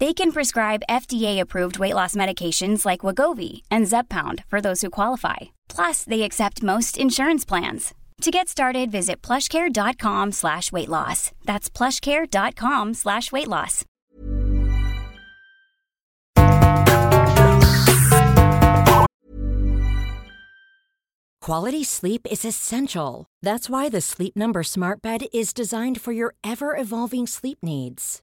They can prescribe FDA-approved weight loss medications like Wagovi and Zepbound for those who qualify. Plus, they accept most insurance plans. To get started, visit plushcare.com slash weight loss. That's plushcare.com slash weight loss. Quality sleep is essential. That's why the Sleep Number Smart Bed is designed for your ever evolving sleep needs.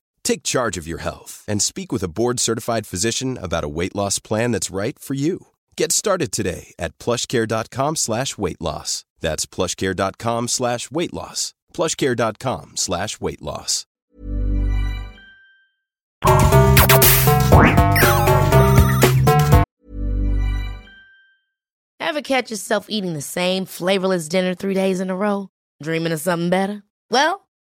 Take charge of your health and speak with a board-certified physician about a weight loss plan that's right for you. Get started today at plushcare.com slash weight loss. That's plushcare.com slash weight loss. plushcare.com slash weight loss. Ever catch yourself eating the same flavorless dinner three days in a row? Dreaming of something better? Well,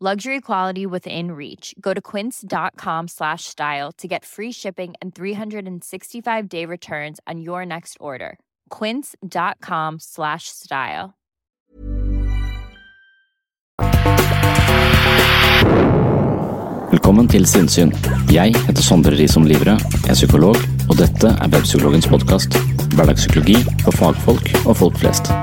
Luxury quality within reach. Go to quince.com slash style to get free shipping and 365 day returns on your next order. Quince.com slash style. Velkommen til Sinnsyn. Jeg heter Sondre Risom Livre, er psykolog, og dette er Webpsykologens podkast. Hverdagspsykologi for fagfolk og folk flest.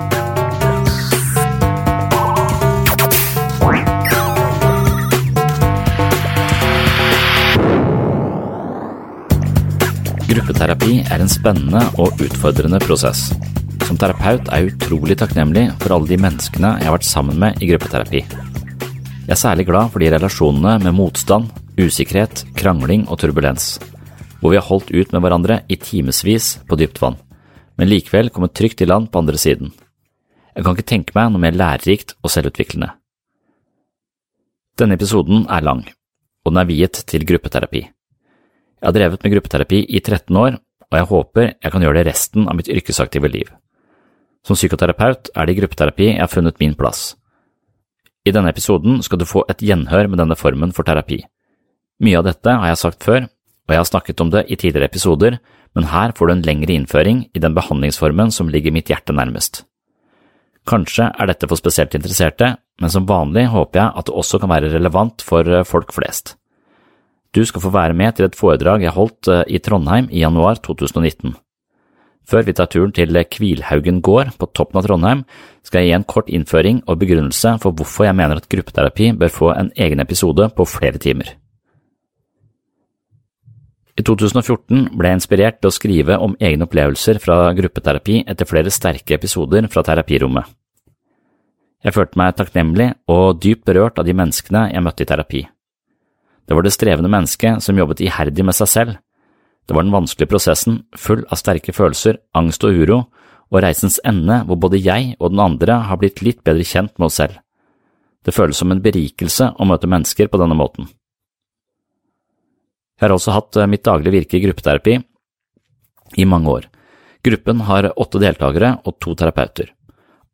Gruppeterapi er en spennende og utfordrende prosess. Som terapeut er jeg utrolig takknemlig for alle de menneskene jeg har vært sammen med i gruppeterapi. Jeg er særlig glad for de relasjonene med motstand, usikkerhet, krangling og turbulens, hvor vi har holdt ut med hverandre i timevis på dypt vann, men likevel kommet trygt i land på andre siden. Jeg kan ikke tenke meg noe mer lærerikt og selvutviklende. Denne episoden er lang, og den er viet til gruppeterapi. Jeg har drevet med gruppeterapi i 13 år, og jeg håper jeg kan gjøre det resten av mitt yrkesaktive liv. Som psykoterapeut er det i gruppeterapi jeg har funnet min plass. I denne episoden skal du få et gjenhør med denne formen for terapi. Mye av dette har jeg sagt før, og jeg har snakket om det i tidligere episoder, men her får du en lengre innføring i den behandlingsformen som ligger mitt hjerte nærmest. Kanskje er dette for spesielt interesserte, men som vanlig håper jeg at det også kan være relevant for folk flest. Du skal få være med til et foredrag jeg holdt eh, i Trondheim i januar 2019. Før vi tar turen til Kvilhaugen gård på toppen av Trondheim, skal jeg gi en kort innføring og begrunnelse for hvorfor jeg mener at gruppeterapi bør få en egen episode på flere timer. I 2014 ble jeg inspirert til å skrive om egne opplevelser fra gruppeterapi etter flere sterke episoder fra terapirommet. Jeg følte meg takknemlig og dypt berørt av de menneskene jeg møtte i terapi. Det var det strevende mennesket som jobbet iherdig med seg selv. Det var den vanskelige prosessen, full av sterke følelser, angst og uro, og reisens ende hvor både jeg og den andre har blitt litt bedre kjent med oss selv. Det føles som en berikelse å møte mennesker på denne måten. Jeg har også hatt eh, mitt daglige virke i gruppeterapi i mange år. Gruppen har åtte deltakere og to terapeuter.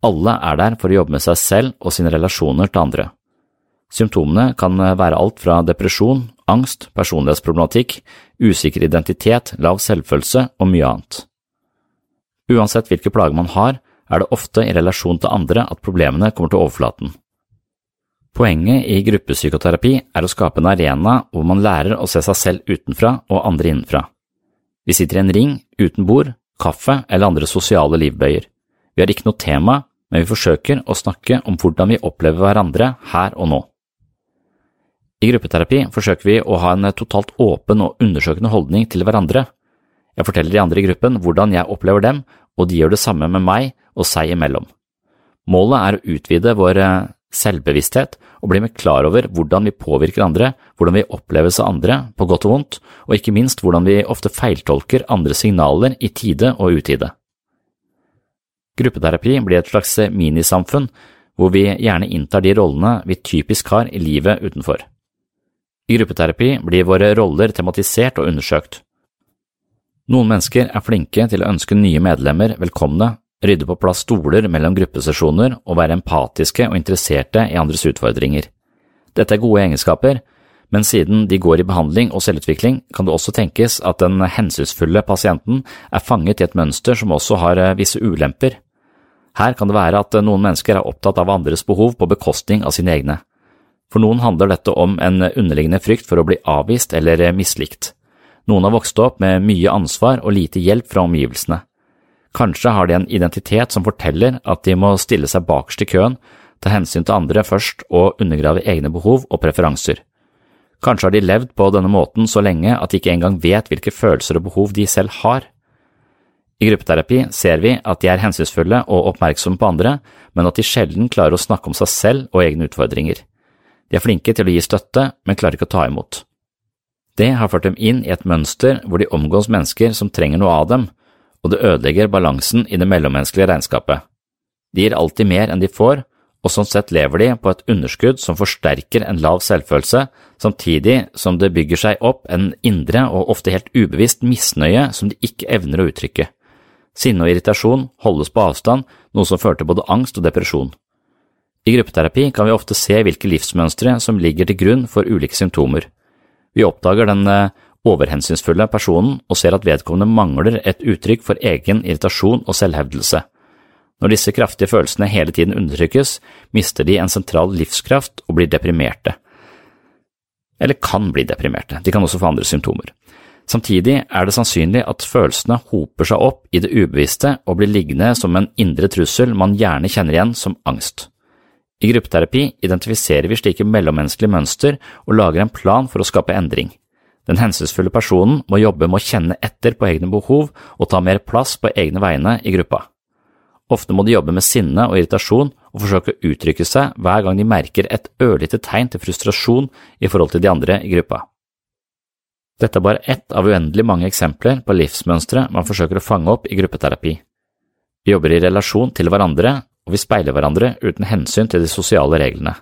Alle er der for å jobbe med seg selv og sine relasjoner til andre. Symptomene kan være alt fra depresjon, angst, personlighetsproblematikk, usikker identitet, lav selvfølelse og mye annet. Uansett hvilke plager man har, er det ofte i relasjon til andre at problemene kommer til overflaten. Poenget i gruppepsykoterapi er å skape en arena hvor man lærer å se seg selv utenfra og andre innenfra. Vi sitter i en ring, uten bord, kaffe eller andre sosiale livbøyer. Vi har ikke noe tema, men vi forsøker å snakke om hvordan vi opplever hverandre her og nå. I gruppeterapi forsøker vi å ha en totalt åpen og undersøkende holdning til hverandre. Jeg forteller de andre i gruppen hvordan jeg opplever dem, og de gjør det samme med meg og seg imellom. Målet er å utvide vår eh, selvbevissthet og bli mer klar over hvordan vi påvirker andre, hvordan vi oppleves av andre, på godt og vondt, og ikke minst hvordan vi ofte feiltolker andre signaler i tide og utide. Gruppeterapi blir et slags minisamfunn hvor vi gjerne inntar de rollene vi typisk har i livet utenfor. I gruppeterapi blir våre roller tematisert og undersøkt. Noen mennesker er flinke til å ønske nye medlemmer velkomne, rydde på plass stoler mellom gruppesesjoner og være empatiske og interesserte i andres utfordringer. Dette er gode egenskaper, men siden de går i behandling og selvutvikling, kan det også tenkes at den hensynsfulle pasienten er fanget i et mønster som også har eh, visse ulemper. Her kan det være at noen mennesker er opptatt av andres behov på bekostning av sine egne. For noen handler dette om en underliggende frykt for å bli avvist eller mislikt. Noen har vokst opp med mye ansvar og lite hjelp fra omgivelsene. Kanskje har de en identitet som forteller at de må stille seg bakerst i køen, ta hensyn til andre først og undergrave egne behov og preferanser. Kanskje har de levd på denne måten så lenge at de ikke engang vet hvilke følelser og behov de selv har. I gruppeterapi ser vi at de er hensynsfulle og oppmerksomme på andre, men at de sjelden klarer å snakke om seg selv og egne utfordringer. De er flinke til å gi støtte, men klarer ikke å ta imot. Det har ført dem inn i et mønster hvor de omgås mennesker som trenger noe av dem, og det ødelegger balansen i det mellommenneskelige regnskapet. De gir alltid mer enn de får, og sånn sett lever de på et underskudd som forsterker en lav selvfølelse, samtidig som det bygger seg opp en indre og ofte helt ubevisst misnøye som de ikke evner å uttrykke. Sinne og irritasjon holdes på avstand, noe som fører til både angst og depresjon. I gruppeterapi kan vi ofte se hvilke livsmønstre som ligger til grunn for ulike symptomer. Vi oppdager den eh, overhensynsfulle personen og ser at vedkommende mangler et uttrykk for egen irritasjon og selvhevdelse. Når disse kraftige følelsene hele tiden undertrykkes, mister de en sentral livskraft og blir deprimerte. Eller kan bli deprimerte, de kan også få andre symptomer. Samtidig er det sannsynlig at følelsene hoper seg opp i det ubevisste og blir liggende som en indre trussel man gjerne kjenner igjen som angst. I gruppeterapi identifiserer vi slike mellommenneskelige mønster og lager en plan for å skape endring. Den hensynsfulle personen må jobbe med å kjenne etter på egne behov og ta mer plass på egne vegne i gruppa. Ofte må de jobbe med sinne og irritasjon og forsøke å uttrykke seg hver gang de merker et ørlite tegn til frustrasjon i forhold til de andre i gruppa. Dette er bare ett av uendelig mange eksempler på livsmønstre man forsøker å fange opp i gruppeterapi. Vi jobber i relasjon til hverandre, og vi speiler hverandre uten hensyn til de sosiale reglene.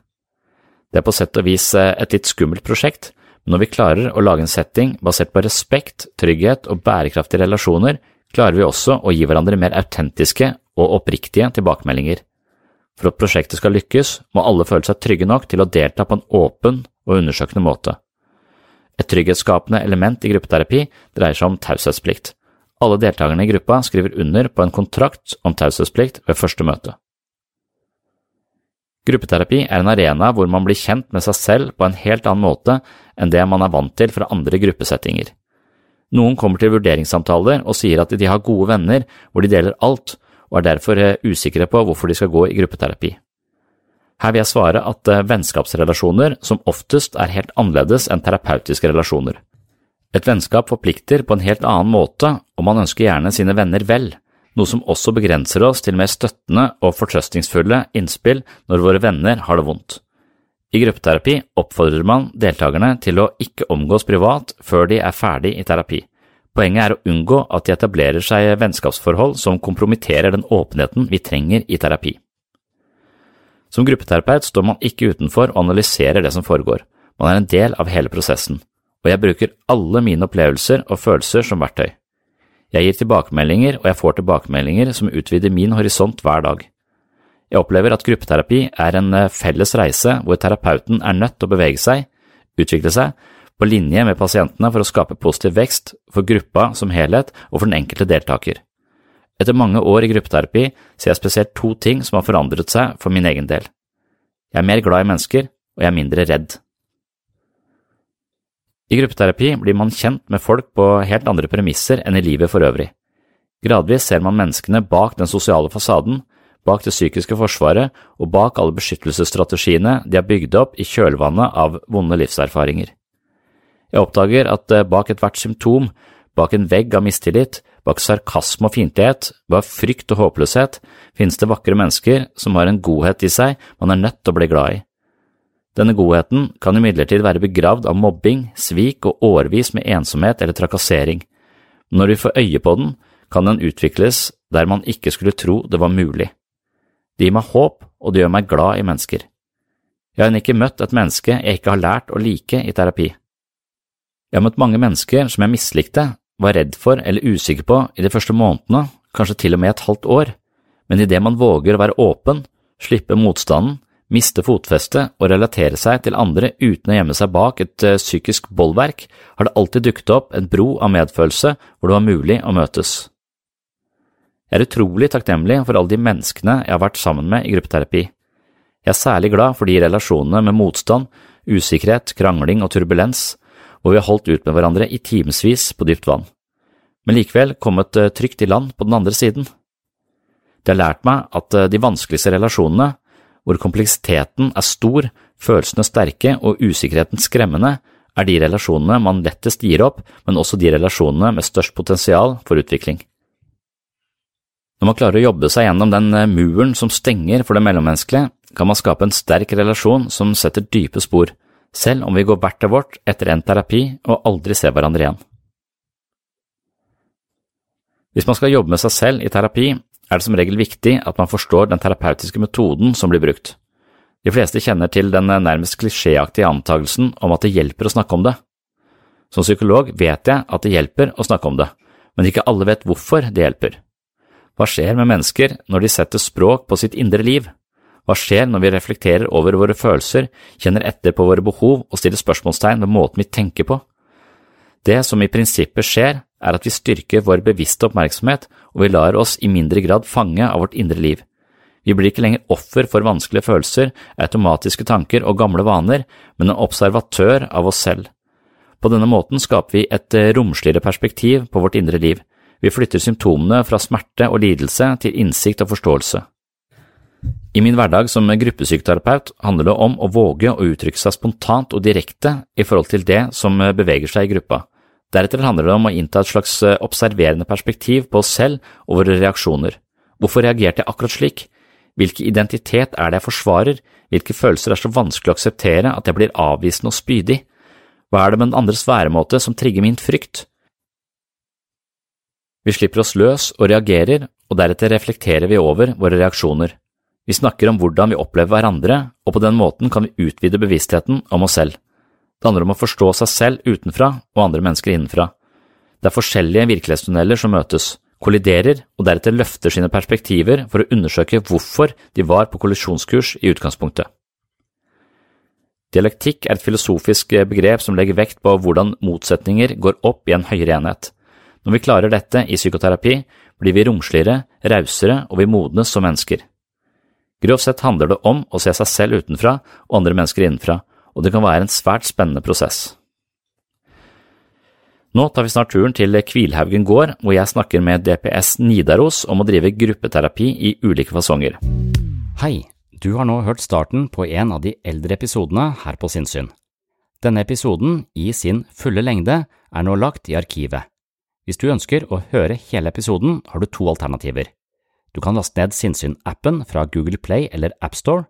Det er på sett og vis eh, et litt skummelt prosjekt, men når vi klarer å lage en setting basert på respekt, trygghet og bærekraftige relasjoner, klarer vi også å gi hverandre mer autentiske og oppriktige tilbakemeldinger. For at prosjektet skal lykkes, må alle føle seg trygge nok til å delta på en åpen og undersøkende måte. Et trygghetsskapende element i gruppeterapi dreier seg om taushetsplikt. Alle deltakerne i gruppa skriver under på en kontrakt om taushetsplikt ved første møte. Gruppeterapi er en arena hvor man blir kjent med seg selv på en helt annen måte enn det man er vant til fra andre gruppesettinger. Noen kommer til vurderingssamtaler og sier at de har gode venner hvor de deler alt, og er derfor eh, usikre på hvorfor de skal gå i gruppeterapi. Her vil jeg svare at eh, vennskapsrelasjoner som oftest er helt annerledes enn terapeutiske relasjoner. Et vennskap forplikter på en helt annen måte, og man ønsker gjerne sine venner vel, noe som også begrenser oss til mer støttende og fortrøstningsfulle innspill når våre venner har det vondt. I gruppeterapi oppfordrer man deltakerne til å ikke omgås privat før de er ferdig i terapi. Poenget er å unngå at de etablerer seg vennskapsforhold som kompromitterer den åpenheten vi trenger i terapi. Som gruppeterapeut står man ikke utenfor og analyserer det som foregår, man er en del av hele prosessen, og jeg bruker alle mine opplevelser og følelser som verktøy. Jeg gir tilbakemeldinger, og jeg får tilbakemeldinger som utvider min horisont hver dag. Jeg opplever at gruppeterapi er en eh, felles reise hvor terapeuten er nødt til å bevege seg, utvikle seg, på linje med pasientene for å skape positiv vekst for gruppa som helhet og for den enkelte deltaker. Etter mange år i gruppeterapi ser jeg spesielt to ting som har forandret seg for min egen del. Jeg er mer glad i mennesker, og jeg er mindre redd. I gruppeterapi blir man kjent med folk på helt andre premisser enn i livet for øvrig. Gradvis ser man menneskene bak den sosiale fasaden, bak det psykiske forsvaret og bak alle beskyttelsesstrategiene de har bygd opp i kjølvannet av vonde livserfaringer. Jeg oppdager at eh, bak ethvert symptom, bak en vegg av mistillit, Bak sarkasme og fiendtlighet, bak frykt og håpløshet, finnes det vakre mennesker som har en godhet i seg man er nødt til å bli glad i. Denne godheten kan imidlertid være begravd av mobbing, svik og årevis med ensomhet eller trakassering. Når vi får øye på den, kan den utvikles der man ikke skulle tro det var mulig. Det gir meg håp, og det gjør meg glad i mennesker. Jeg har ikke møtt et menneske jeg ikke har lært å like i terapi. Jeg har møtt mange mennesker som jeg mislikte, var redd for eller usikker på i de første månedene, kanskje til og med et halvt år, men idet man våger å være åpen, slippe motstanden, miste fotfestet og relatere seg til andre uten å gjemme seg bak et uh, psykisk bollverk, har det alltid dukket opp en bro av medfølelse hvor det var mulig å møtes. Jeg er utrolig takknemlig for alle de menneskene jeg har vært sammen med i gruppeterapi. Jeg er særlig glad for de relasjonene med motstand, usikkerhet, krangling og turbulens hvor vi har holdt ut med hverandre i timevis på dypt vann, men likevel kommet eh, trygt i land på den andre siden. Det har lært meg at eh, de vanskeligste relasjonene, hvor kompleksiteten er stor, følelsene sterke og usikkerheten skremmende, er de relasjonene man lettest gir opp, men også de relasjonene med størst potensial for utvikling. Når man klarer å jobbe seg gjennom den eh, muren som stenger for det mellommenneskelige, kan man skape en sterk relasjon som setter dype spor selv om vi går hvert til vårt etter en terapi og aldri ser hverandre igjen. Hvis man skal jobbe med seg selv i terapi, er det som regel viktig at man forstår den terapeutiske metoden som blir brukt. De fleste kjenner til den nærmest klisjéaktige antagelsen om at det hjelper å snakke om det. Som psykolog vet jeg at det hjelper å snakke om det, men ikke alle vet hvorfor det hjelper. Hva skjer med mennesker når de setter språk på sitt indre liv? Hva skjer når vi reflekterer over våre følelser, kjenner etter på våre behov og stiller spørsmålstegn ved måten vi tenker på? Det som i prinsippet skjer, er at vi styrker vår bevisste oppmerksomhet, og vi lar oss i mindre grad fange av vårt indre liv. Vi blir ikke lenger offer for vanskelige følelser, automatiske tanker og gamle vaner, men en observatør av oss selv. På denne måten skaper vi et eh, romsligere perspektiv på vårt indre liv. Vi flytter symptomene fra smerte og lidelse til innsikt og forståelse. I min hverdag som gruppesykoterapeut handler det om å våge å uttrykke seg spontant og direkte i forhold til det som beveger seg i gruppa. Deretter handler det om å innta et slags observerende perspektiv på oss selv og våre reaksjoner. Hvorfor reagerte jeg akkurat slik? Hvilken identitet er det jeg forsvarer, hvilke følelser er så vanskelig å akseptere at jeg blir avvisende og spydig? Hva er det med den andres væremåte som trigger min frykt? Vi slipper oss løs og reagerer, og deretter reflekterer vi over våre reaksjoner. Vi snakker om hvordan vi opplever hverandre, og på den måten kan vi utvide bevisstheten om oss selv. Det handler om å forstå seg selv utenfra og andre mennesker innenfra. Det er forskjellige virkelighetstunneler som møtes, kolliderer og deretter løfter sine perspektiver for å undersøke hvorfor de var på kollisjonskurs i utgangspunktet. Dialektikk er et filosofisk begrep som legger vekt på hvordan motsetninger går opp i en høyere enhet. Når vi klarer dette i psykoterapi, blir vi romsligere, rausere og vi modnes som mennesker. Grovt sett handler det om å se seg selv utenfra og andre mennesker innenfra, og det kan være en svært spennende prosess. Nå tar vi snart turen til Kvilhaugen gård, hvor jeg snakker med DPS Nidaros om å drive gruppeterapi i ulike fasonger. Hei, du har nå hørt starten på en av de eldre episodene her på Sinnsyn. Denne episoden, i sin fulle lengde, er nå lagt i arkivet. Hvis du ønsker å høre hele episoden, har du to alternativer. Du kan laste ned Sinnsyn-appen fra Google Play eller AppStore.